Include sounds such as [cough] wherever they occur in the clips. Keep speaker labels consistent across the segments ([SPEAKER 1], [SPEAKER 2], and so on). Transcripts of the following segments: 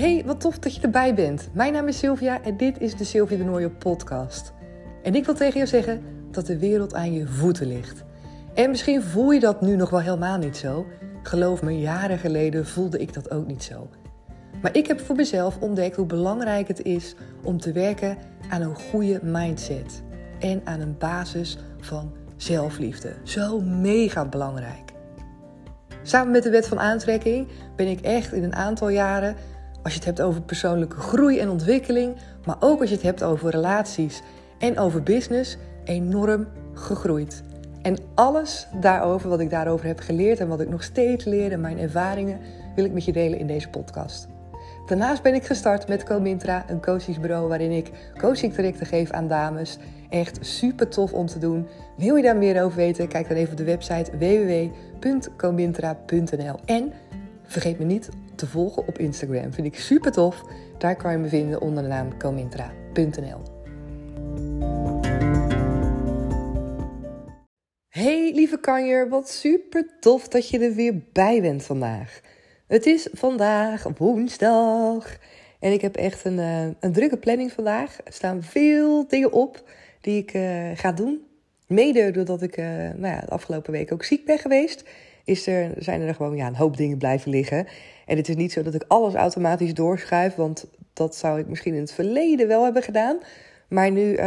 [SPEAKER 1] Hey, wat tof dat je erbij bent. Mijn naam is Sylvia en dit is de Sylvia de Nooie podcast. En ik wil tegen jou zeggen dat de wereld aan je voeten ligt. En misschien voel je dat nu nog wel helemaal niet zo. Geloof me, jaren geleden voelde ik dat ook niet zo. Maar ik heb voor mezelf ontdekt hoe belangrijk het is om te werken aan een goede mindset. En aan een basis van zelfliefde. Zo mega belangrijk. Samen met de wet van aantrekking ben ik echt in een aantal jaren, als je het hebt over persoonlijke groei en ontwikkeling, maar ook als je het hebt over relaties en over business, enorm gegroeid. En alles daarover, wat ik daarover heb geleerd en wat ik nog steeds leer en mijn ervaringen, wil ik met je delen in deze podcast. Daarnaast ben ik gestart met Comintra, een coachingsbureau waarin ik coachingtrajecten geef aan dames. Echt super tof om te doen. Wil je daar meer over weten? Kijk dan even op de website www.comintra.nl. En vergeet me niet te volgen op Instagram. Vind ik super tof. Daar kan je me vinden onder de naam comintra.nl. Hey lieve kanjer, wat super tof dat je er weer bij bent vandaag. Het is vandaag woensdag en ik heb echt een, uh, een drukke planning vandaag. Er staan veel dingen op die ik uh, ga doen. Mede doordat ik uh, nou ja, de afgelopen week ook ziek ben geweest, is er, zijn er gewoon ja, een hoop dingen blijven liggen. En het is niet zo dat ik alles automatisch doorschuif, want dat zou ik misschien in het verleden wel hebben gedaan. Maar nu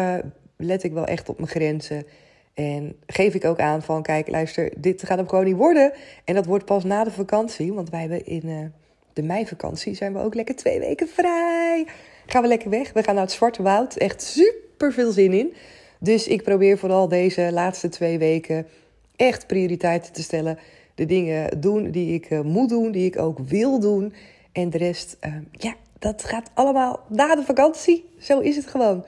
[SPEAKER 1] let ik wel echt op mijn grenzen. En geef ik ook aan van, kijk, luister, dit gaat hem gewoon niet worden. En dat wordt pas na de vakantie, want wij hebben in uh, de meivakantie zijn we ook lekker twee weken vrij. Gaan we lekker weg. We gaan naar het Zwarte Woud. Echt super veel zin in. Dus ik probeer vooral deze laatste twee weken echt prioriteiten te stellen. De dingen doen die ik uh, moet doen, die ik ook wil doen. En de rest, uh, ja, dat gaat allemaal na de vakantie. Zo is het gewoon.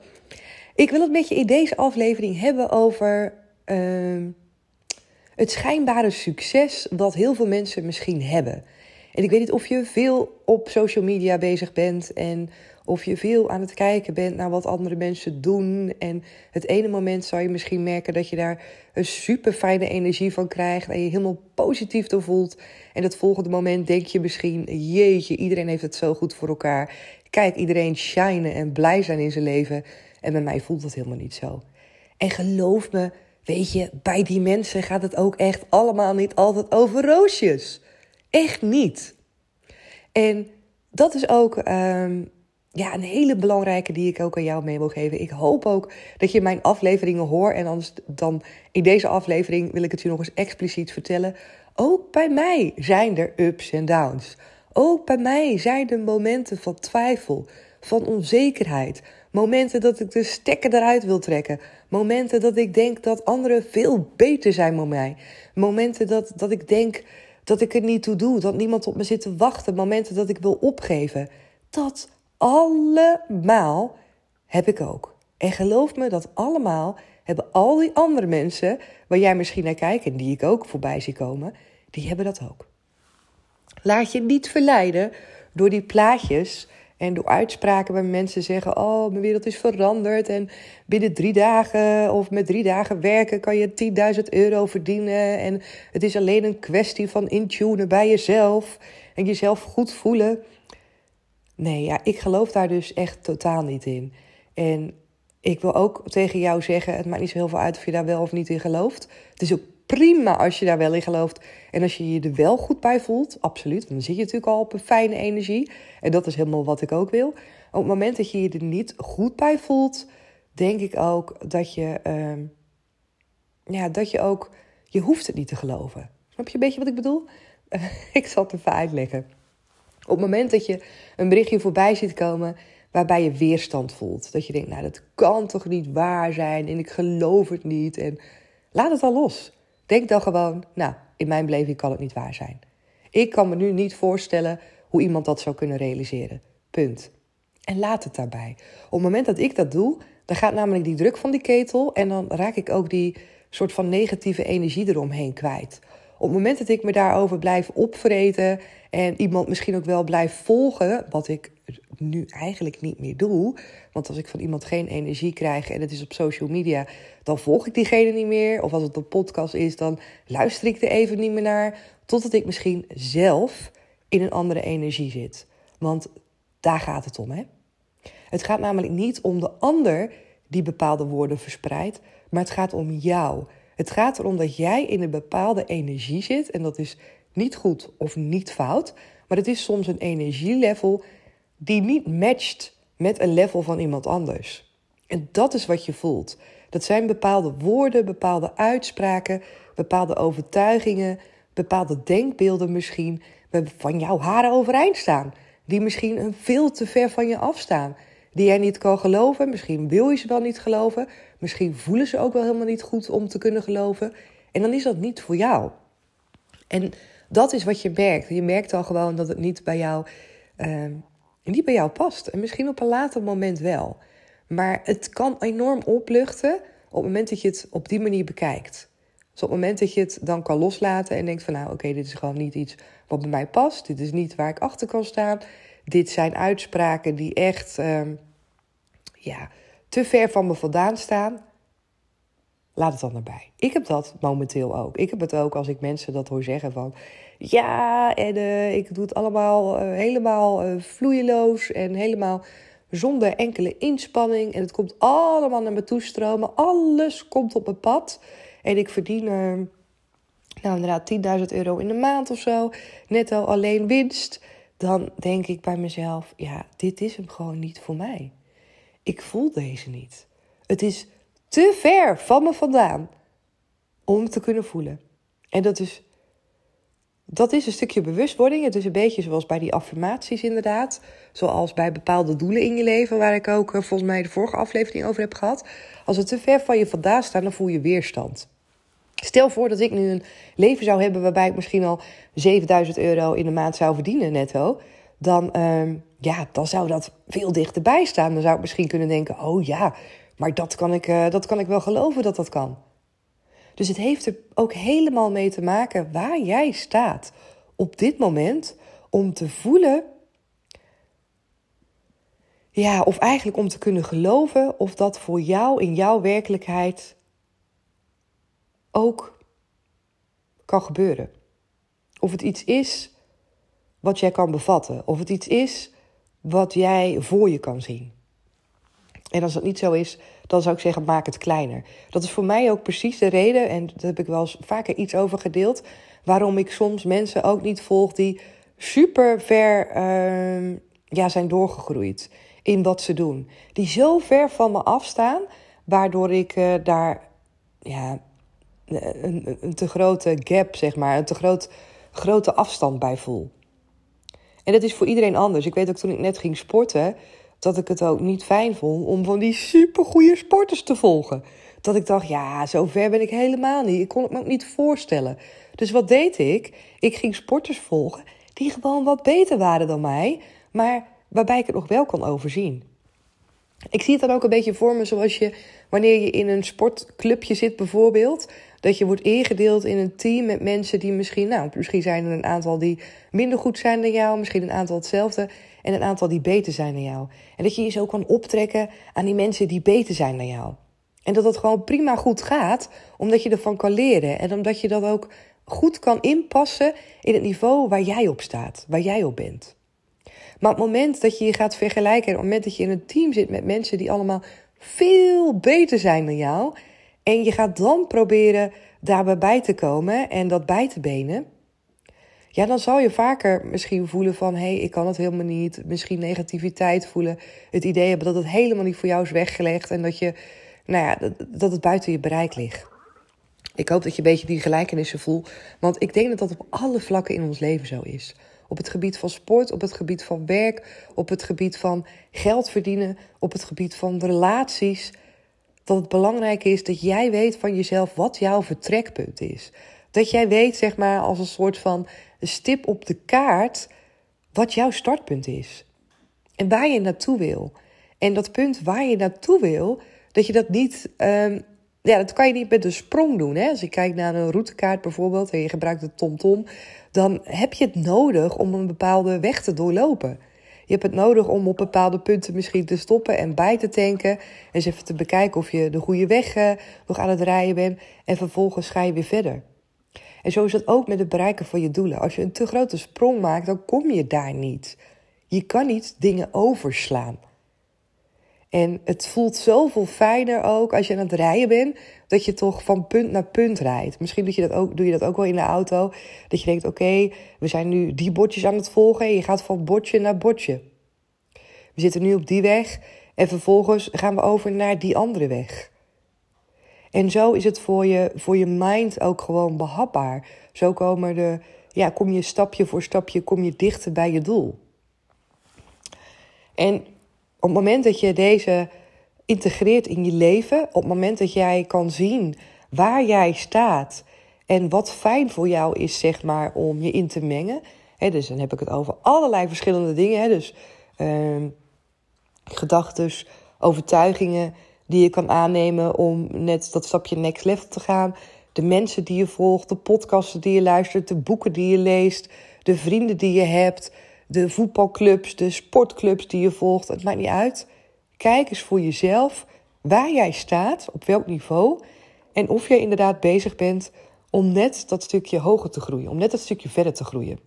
[SPEAKER 1] Ik wil het met je in deze aflevering hebben over uh, het schijnbare succes dat heel veel mensen misschien hebben. En ik weet niet of je veel op social media bezig bent en of je veel aan het kijken bent naar wat andere mensen doen. En het ene moment zal je misschien merken dat je daar een super fijne energie van krijgt en je helemaal positief door voelt. En het volgende moment denk je misschien: jeetje, iedereen heeft het zo goed voor elkaar. Kijk, iedereen shinen en blij zijn in zijn leven. En bij mij voelt dat helemaal niet zo. En geloof me, weet je, bij die mensen gaat het ook echt allemaal niet altijd over roosjes. Echt niet. En dat is ook um, ja, een hele belangrijke die ik ook aan jou mee wil geven. Ik hoop ook dat je mijn afleveringen hoort. En anders dan in deze aflevering wil ik het je nog eens expliciet vertellen. Ook bij mij zijn er ups en downs. Ook bij mij zijn er momenten van twijfel, van onzekerheid. Momenten dat ik de stekker eruit wil trekken. Momenten dat ik denk dat anderen veel beter zijn dan mij. Momenten dat, dat ik denk dat ik er niet toe doe. Dat niemand op me zit te wachten. Momenten dat ik wil opgeven. Dat allemaal heb ik ook. En geloof me, dat allemaal hebben al die andere mensen waar jij misschien naar kijkt en die ik ook voorbij zie komen, die hebben dat ook. Laat je niet verleiden door die plaatjes en door uitspraken waar mensen zeggen: Oh, mijn wereld is veranderd. En binnen drie dagen of met drie dagen werken kan je 10.000 euro verdienen. En het is alleen een kwestie van intunen bij jezelf en jezelf goed voelen. Nee, ja, ik geloof daar dus echt totaal niet in. En ik wil ook tegen jou zeggen: het maakt niet zo heel veel uit of je daar wel of niet in gelooft. Het is ook prima als je daar wel in gelooft. En als je je er wel goed bij voelt, absoluut. Want dan zit je natuurlijk al op een fijne energie. En dat is helemaal wat ik ook wil. Op het moment dat je je er niet goed bij voelt, denk ik ook dat je, uh, ja, dat je ook, je hoeft het niet te geloven. Snap je een beetje wat ik bedoel? [laughs] ik zal het even uitleggen. Op het moment dat je een berichtje voorbij ziet komen waarbij je weerstand voelt. Dat je denkt, nou dat kan toch niet waar zijn en ik geloof het niet. En laat het al los. Denk dan gewoon, nou, in mijn beleving kan het niet waar zijn. Ik kan me nu niet voorstellen hoe iemand dat zou kunnen realiseren. Punt. En laat het daarbij. Op het moment dat ik dat doe, dan gaat namelijk die druk van die ketel en dan raak ik ook die soort van negatieve energie eromheen kwijt. Op het moment dat ik me daarover blijf opvreten en iemand misschien ook wel blijf volgen, wat ik nu eigenlijk niet meer doe. Want als ik van iemand geen energie krijg en het is op social media, dan volg ik diegene niet meer. Of als het een podcast is, dan luister ik er even niet meer naar. Totdat ik misschien zelf in een andere energie zit. Want Daar gaat het om, hè? Het gaat namelijk niet om de ander die bepaalde woorden verspreidt, maar het gaat om jou. Het gaat erom dat jij in een bepaalde energie zit en dat is niet goed of niet fout, maar het is soms een energielevel die niet matcht met een level van iemand anders. En dat is wat je voelt. Dat zijn bepaalde woorden, bepaalde uitspraken, bepaalde overtuigingen, bepaalde denkbeelden misschien, van jouw haren overeind staan. Die misschien veel te ver van je afstaan. Die jij niet kan geloven. Misschien wil je ze wel niet geloven. Misschien voelen ze ook wel helemaal niet goed om te kunnen geloven. En dan is dat niet voor jou. En dat is wat je merkt. Je merkt al gewoon dat het niet bij jou, uh, niet bij jou past. En misschien op een later moment wel. Maar het kan enorm opluchten op het moment dat je het op die manier bekijkt. Dus op het moment dat je het dan kan loslaten en denkt van nou oké, dit is gewoon niet iets wat bij mij past. Dit is niet waar ik achter kan staan. Dit zijn uitspraken die echt uh, ja, te ver van me vandaan staan. Laat het dan erbij. Ik heb dat momenteel ook. Ik heb het ook als ik mensen dat hoor zeggen van... Ja, en uh, ik doe het allemaal uh, helemaal uh, vloeieloos en helemaal zonder enkele inspanning. En het komt allemaal naar me toe stromen. Alles komt op mijn pad. En ik verdien, nou inderdaad, 10.000 euro in de maand of zo. Netto alleen winst. Dan denk ik bij mezelf, ja, dit is hem gewoon niet voor mij. Ik voel deze niet. Het is te ver van me vandaan om te kunnen voelen. En dat is, dat is een stukje bewustwording. Het is een beetje zoals bij die affirmaties inderdaad. Zoals bij bepaalde doelen in je leven, waar ik ook eh, volgens mij de vorige aflevering over heb gehad. Als het te ver van je vandaan staat, dan voel je weerstand. Stel voor dat ik nu een leven zou hebben waarbij ik misschien al 7000 euro in de maand zou verdienen netto. Dan, uh, ja, dan zou dat veel dichterbij staan. Dan zou ik misschien kunnen denken: oh ja, maar dat kan ik, uh, dat kan ik wel geloven dat dat kan. Dus het heeft er ook helemaal mee te maken waar jij staat op dit moment om te voelen. Ja, of eigenlijk om te kunnen geloven of dat voor jou in jouw werkelijkheid ook kan gebeuren. Of het iets is wat jij kan bevatten. Of het iets is wat jij voor je kan zien. En als dat niet zo is, dan zou ik zeggen, maak het kleiner. Dat is voor mij ook precies de reden, en daar heb ik wel eens vaker iets over gedeeld, waarom ik soms mensen ook niet volg die super ver uh, ja, zijn doorgegroeid in wat ze doen. Die zo ver van me afstaan, waardoor ik uh, daar ja, een, een, te grote gap, zeg maar, een te groot, grote afstand bij voel. En dat is voor iedereen anders. Ik weet ook toen ik net ging sporten, dat ik het ook niet fijn vond om van die supergoeie sporters te volgen. Dat ik dacht, ja, zo ver ben ik helemaal niet. Ik kon het me ook niet voorstellen. Dus wat deed ik? Ik ging sporters volgen die gewoon wat beter waren dan mij, maar waarbij ik het nog wel kon overzien. Ik zie het dan ook een beetje voor me zoals je, wanneer je in een sportclubje zit bijvoorbeeld, dat je wordt ingedeeld in een team met mensen die misschien, nou, misschien zijn er een aantal die minder goed zijn dan jou, misschien een aantal hetzelfde en een aantal die beter zijn dan jou. En dat je je zo kan optrekken aan die mensen die beter zijn dan jou. En dat dat gewoon prima goed gaat, omdat je ervan kan leren en omdat je dat ook goed kan inpassen in het niveau waar jij op staat, waar jij op bent. Maar op het moment dat je je gaat vergelijken, op het moment dat je in een team zit met mensen die allemaal veel beter zijn dan jou, en je gaat dan proberen daarbij bij te komen en dat bij te benen, ja, dan zal je vaker misschien voelen van hé, hey, ik kan het helemaal niet. Misschien negativiteit voelen. Het idee hebben dat het helemaal niet voor jou is weggelegd en dat je, nou ja, dat, dat het buiten je bereik ligt. Ik hoop dat je een beetje die gelijkenissen voelt, want ik denk dat dat op alle vlakken in ons leven zo is. Op het gebied van sport, op het gebied van werk, op het gebied van geld verdienen, op het gebied van relaties. Dat het belangrijk is dat jij weet van jezelf wat jouw vertrekpunt is. Dat jij weet, zeg maar, als een soort van stip op de kaart, wat jouw startpunt is. En waar je naartoe wil. En dat punt waar je naartoe wil, dat je dat niet. Um, ja, dat kan je niet met een sprong doen. Hè? Als je kijkt naar een routekaart bijvoorbeeld en je gebruikt de TomTom, dan heb je het nodig om een bepaalde weg te doorlopen. Je hebt het nodig om op bepaalde punten misschien te stoppen en bij te tanken. En eens even te bekijken of je de goede weg uh, nog aan het rijden bent. En vervolgens ga je weer verder. En zo is het ook met het bereiken van je doelen. Als je een te grote sprong maakt, dan kom je daar niet. Je kan niet dingen overslaan. En het voelt zoveel fijner ook als je aan het rijden bent, dat je toch van punt naar punt rijdt. Misschien doe je dat ook, doe je dat ook wel in de auto. Dat je denkt, oké, we zijn nu die bordjes aan het volgen en je gaat van bordje naar bordje. We zitten nu op die weg en vervolgens gaan we over naar die andere weg. En zo is het voor je, voor je mind ook gewoon behapbaar. Zo komen de, ja, kom je stapje voor stapje kom je dichter bij je doel. En op het moment dat je deze integreert in je leven, op het moment dat jij kan zien waar jij staat en wat fijn voor jou is, zeg maar, om je in te mengen. Dus dan heb ik het over allerlei verschillende dingen. Hè, dus uh, gedachten, overtuigingen die je kan aannemen om net dat stapje next level te gaan. De mensen die je volgt, de podcasten die je luistert, de boeken die je leest, de vrienden die je hebt, de voetbalclubs, de sportclubs die je volgt. Het maakt niet uit. Kijk eens voor jezelf waar jij staat, op welk niveau. En of jij inderdaad bezig bent om net dat stukje hoger te groeien, om net dat stukje verder te groeien.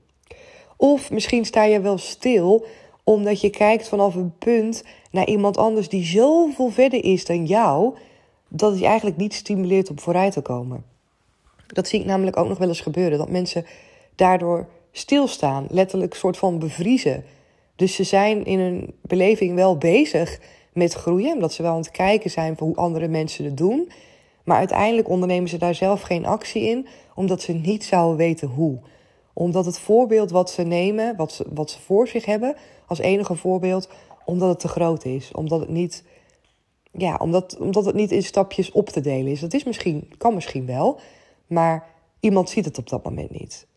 [SPEAKER 1] Of misschien sta je wel stil omdat je kijkt vanaf een punt naar iemand anders die zoveel verder is dan jou, dat het je eigenlijk niet stimuleert om vooruit te komen. Dat zie ik namelijk ook nog wel eens gebeuren, dat mensen daardoor stilstaan, letterlijk soort van bevriezen. Dus ze zijn in hun beleving wel bezig met groeien, omdat ze wel aan het kijken zijn van hoe andere mensen het doen. Maar uiteindelijk ondernemen ze daar zelf geen actie in, omdat ze niet zouden weten hoe. Omdat het voorbeeld wat ze nemen, wat ze, wat ze voor zich hebben, als enige voorbeeld, omdat het te groot is. Omdat het niet, ja, omdat, omdat het niet in stapjes op te delen is. Dat is misschien, kan misschien wel, maar iemand ziet het op dat moment niet.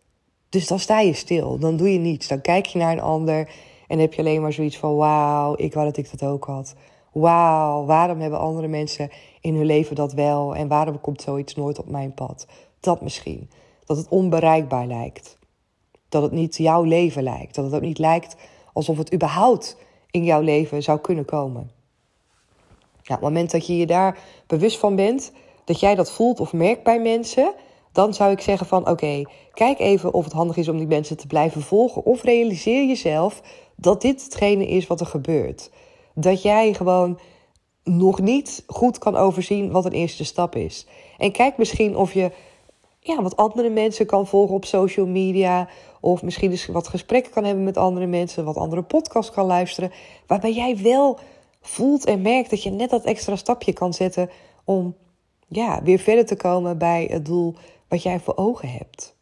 [SPEAKER 1] Dus dan sta je stil, dan doe je niets. Dan kijk je naar een ander en heb je alleen maar zoiets van: wauw, ik wou dat ik dat ook had. Wauw, waarom hebben andere mensen in hun leven dat wel en waarom komt zoiets nooit op mijn pad? Dat misschien. Dat het onbereikbaar lijkt. Dat het niet jouw leven lijkt. Dat het ook niet lijkt alsof het überhaupt in jouw leven zou kunnen komen. Nou, op het moment dat je je daar bewust van bent, dat jij dat voelt of merkt bij mensen, dan zou ik zeggen van oké, kijk even of het handig is om die mensen te blijven volgen. Of realiseer jezelf dat dit hetgene is wat er gebeurt. Dat jij gewoon nog niet goed kan overzien wat een eerste stap is. En kijk misschien of je ja, wat andere mensen kan volgen op social media. Of misschien eens wat gesprekken kan hebben met andere mensen. Wat andere podcasts kan luisteren. Waarbij jij wel voelt en merkt dat je net dat extra stapje kan zetten. Om ja, weer verder te komen bij het doel wat jij voor ogen hebt.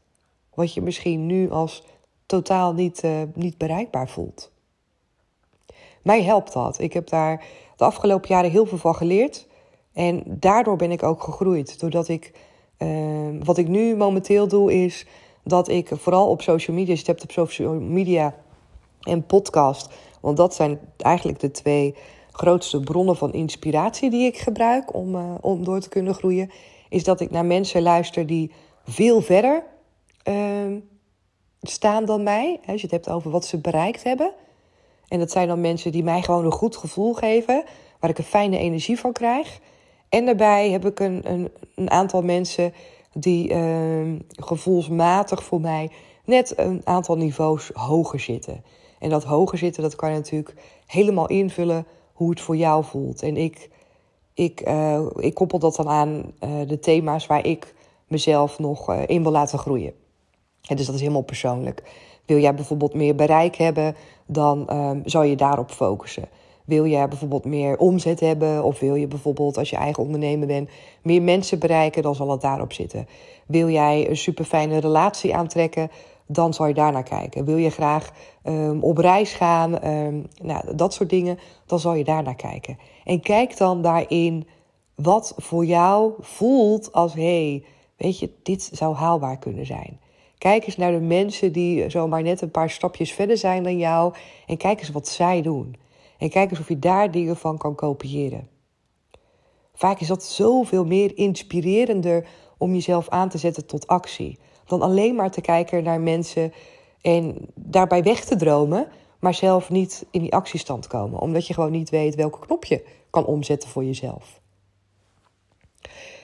[SPEAKER 1] Wat je misschien nu als totaal niet, uh, niet bereikbaar voelt. Mij helpt dat. Ik heb daar de afgelopen jaren heel veel van geleerd. En daardoor ben ik ook gegroeid. Doordat ik, uh, wat ik nu momenteel doe, is dat ik vooral op social media, je hebt op social media en podcast. Want dat zijn eigenlijk de twee grootste bronnen van inspiratie die ik gebruik om, uh, om door te kunnen groeien is dat ik naar mensen luister die veel verder uh, staan dan mij. Als je het hebt over wat ze bereikt hebben. En dat zijn dan mensen die mij gewoon een goed gevoel geven, waar ik een fijne energie van krijg. En daarbij heb ik een, een, een aantal mensen die uh, gevoelsmatig voor mij net een aantal niveaus hoger zitten. En dat hoger zitten, dat kan je natuurlijk helemaal invullen hoe het voor jou voelt. En ik ik, uh, ik koppel dat dan aan uh, de thema's waar ik mezelf nog uh, in wil laten groeien. En dus dat is helemaal persoonlijk. Wil jij bijvoorbeeld meer bereik hebben, dan ehm, zou je daarop focussen. Wil jij bijvoorbeeld meer omzet hebben, of wil je bijvoorbeeld als je eigen ondernemer bent meer mensen bereiken, dan zal het daarop zitten. Wil jij een super fijne relatie aantrekken, dan zal je daar naar kijken. Wil je graag um, op reis gaan, um, nou, dat soort dingen, dan zal je daar naar kijken. En kijk dan daarin wat voor jou voelt als hey, weet je, dit zou haalbaar kunnen zijn. Kijk eens naar de mensen die zomaar net een paar stapjes verder zijn dan jou en kijk eens wat zij doen. En kijk eens of je daar dingen van kan kopiëren. Vaak is dat zoveel meer inspirerender om jezelf aan te zetten tot actie dan alleen maar te kijken naar mensen en daarbij weg te dromen, maar zelf niet in die actiestand komen, omdat je gewoon niet weet welke knop je kan omzetten voor jezelf.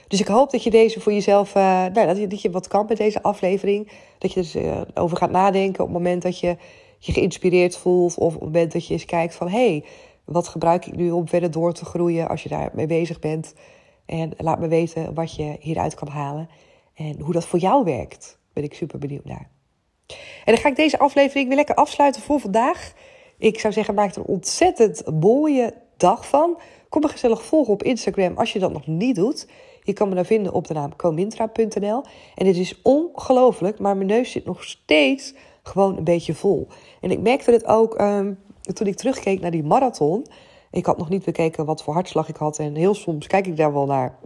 [SPEAKER 1] Dus ik hoop dat je deze voor jezelf, uh, nou, dat, je, dat je wat kan met deze aflevering. Dat je dus uh, over gaat nadenken op het moment dat je je geïnspireerd voelt. Of op het moment dat je eens kijkt van... hé, hey, wat gebruik ik nu om verder door te groeien als je daar mee bezig bent. En laat me weten wat je hieruit kan halen. En hoe dat voor jou werkt. Ben ik super benieuwd naar. En dan ga ik deze aflevering weer lekker afsluiten voor vandaag. Ik zou zeggen, maak er een ontzettend mooie dag van. Kom me gezellig volgen op Instagram als je dat nog niet doet. Je kan me daar vinden op de naam comintra.nl. En het is ongelooflijk, maar mijn neus zit nog steeds gewoon een beetje vol. En ik merkte het ook ehm, toen ik terugkeek naar die marathon. Ik had nog niet bekeken wat voor hartslag ik had. En heel soms kijk ik daar wel naar.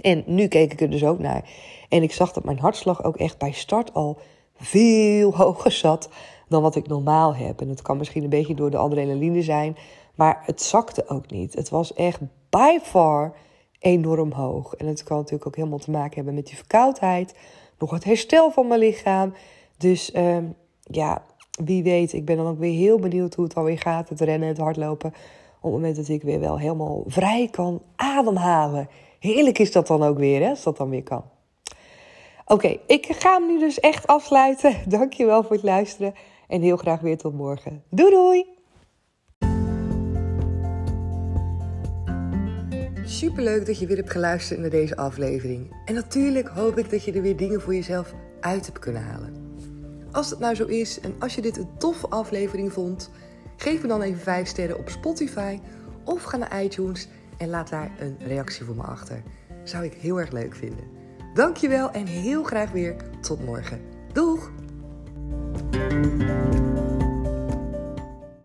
[SPEAKER 1] En nu keek ik er dus ook naar. En ik zag dat mijn hartslag ook echt bij start al veel [laughs] hoger zat dan wat ik normaal heb. En het kan misschien een beetje door de adrenaline zijn. Maar het zakte ook niet. Het was echt by far enorm hoog. En het kan natuurlijk ook helemaal te maken hebben met die verkoudheid. Nog het herstel van mijn lichaam. Dus uh, ja, wie weet. Ik ben dan ook weer heel benieuwd hoe het alweer gaat. Het rennen, het hardlopen. Op het moment dat ik weer wel helemaal vrij kan ademhalen. Heerlijk is dat dan ook weer, hè, als dat dan weer kan. Oké, ik ga hem nu dus echt afsluiten. [laughs] Dankjewel voor het luisteren. En heel graag weer tot morgen. Doei doei! Superleuk dat je weer hebt geluisterd naar deze aflevering. En natuurlijk hoop ik dat je er weer dingen voor jezelf uit hebt kunnen halen. Als het nou zo is en als je dit een toffe aflevering vond, geef me dan even 5 sterren op Spotify of ga naar iTunes en laat daar een reactie voor me achter. Zou ik heel erg leuk vinden. Dankjewel en heel graag weer tot morgen. Doeg!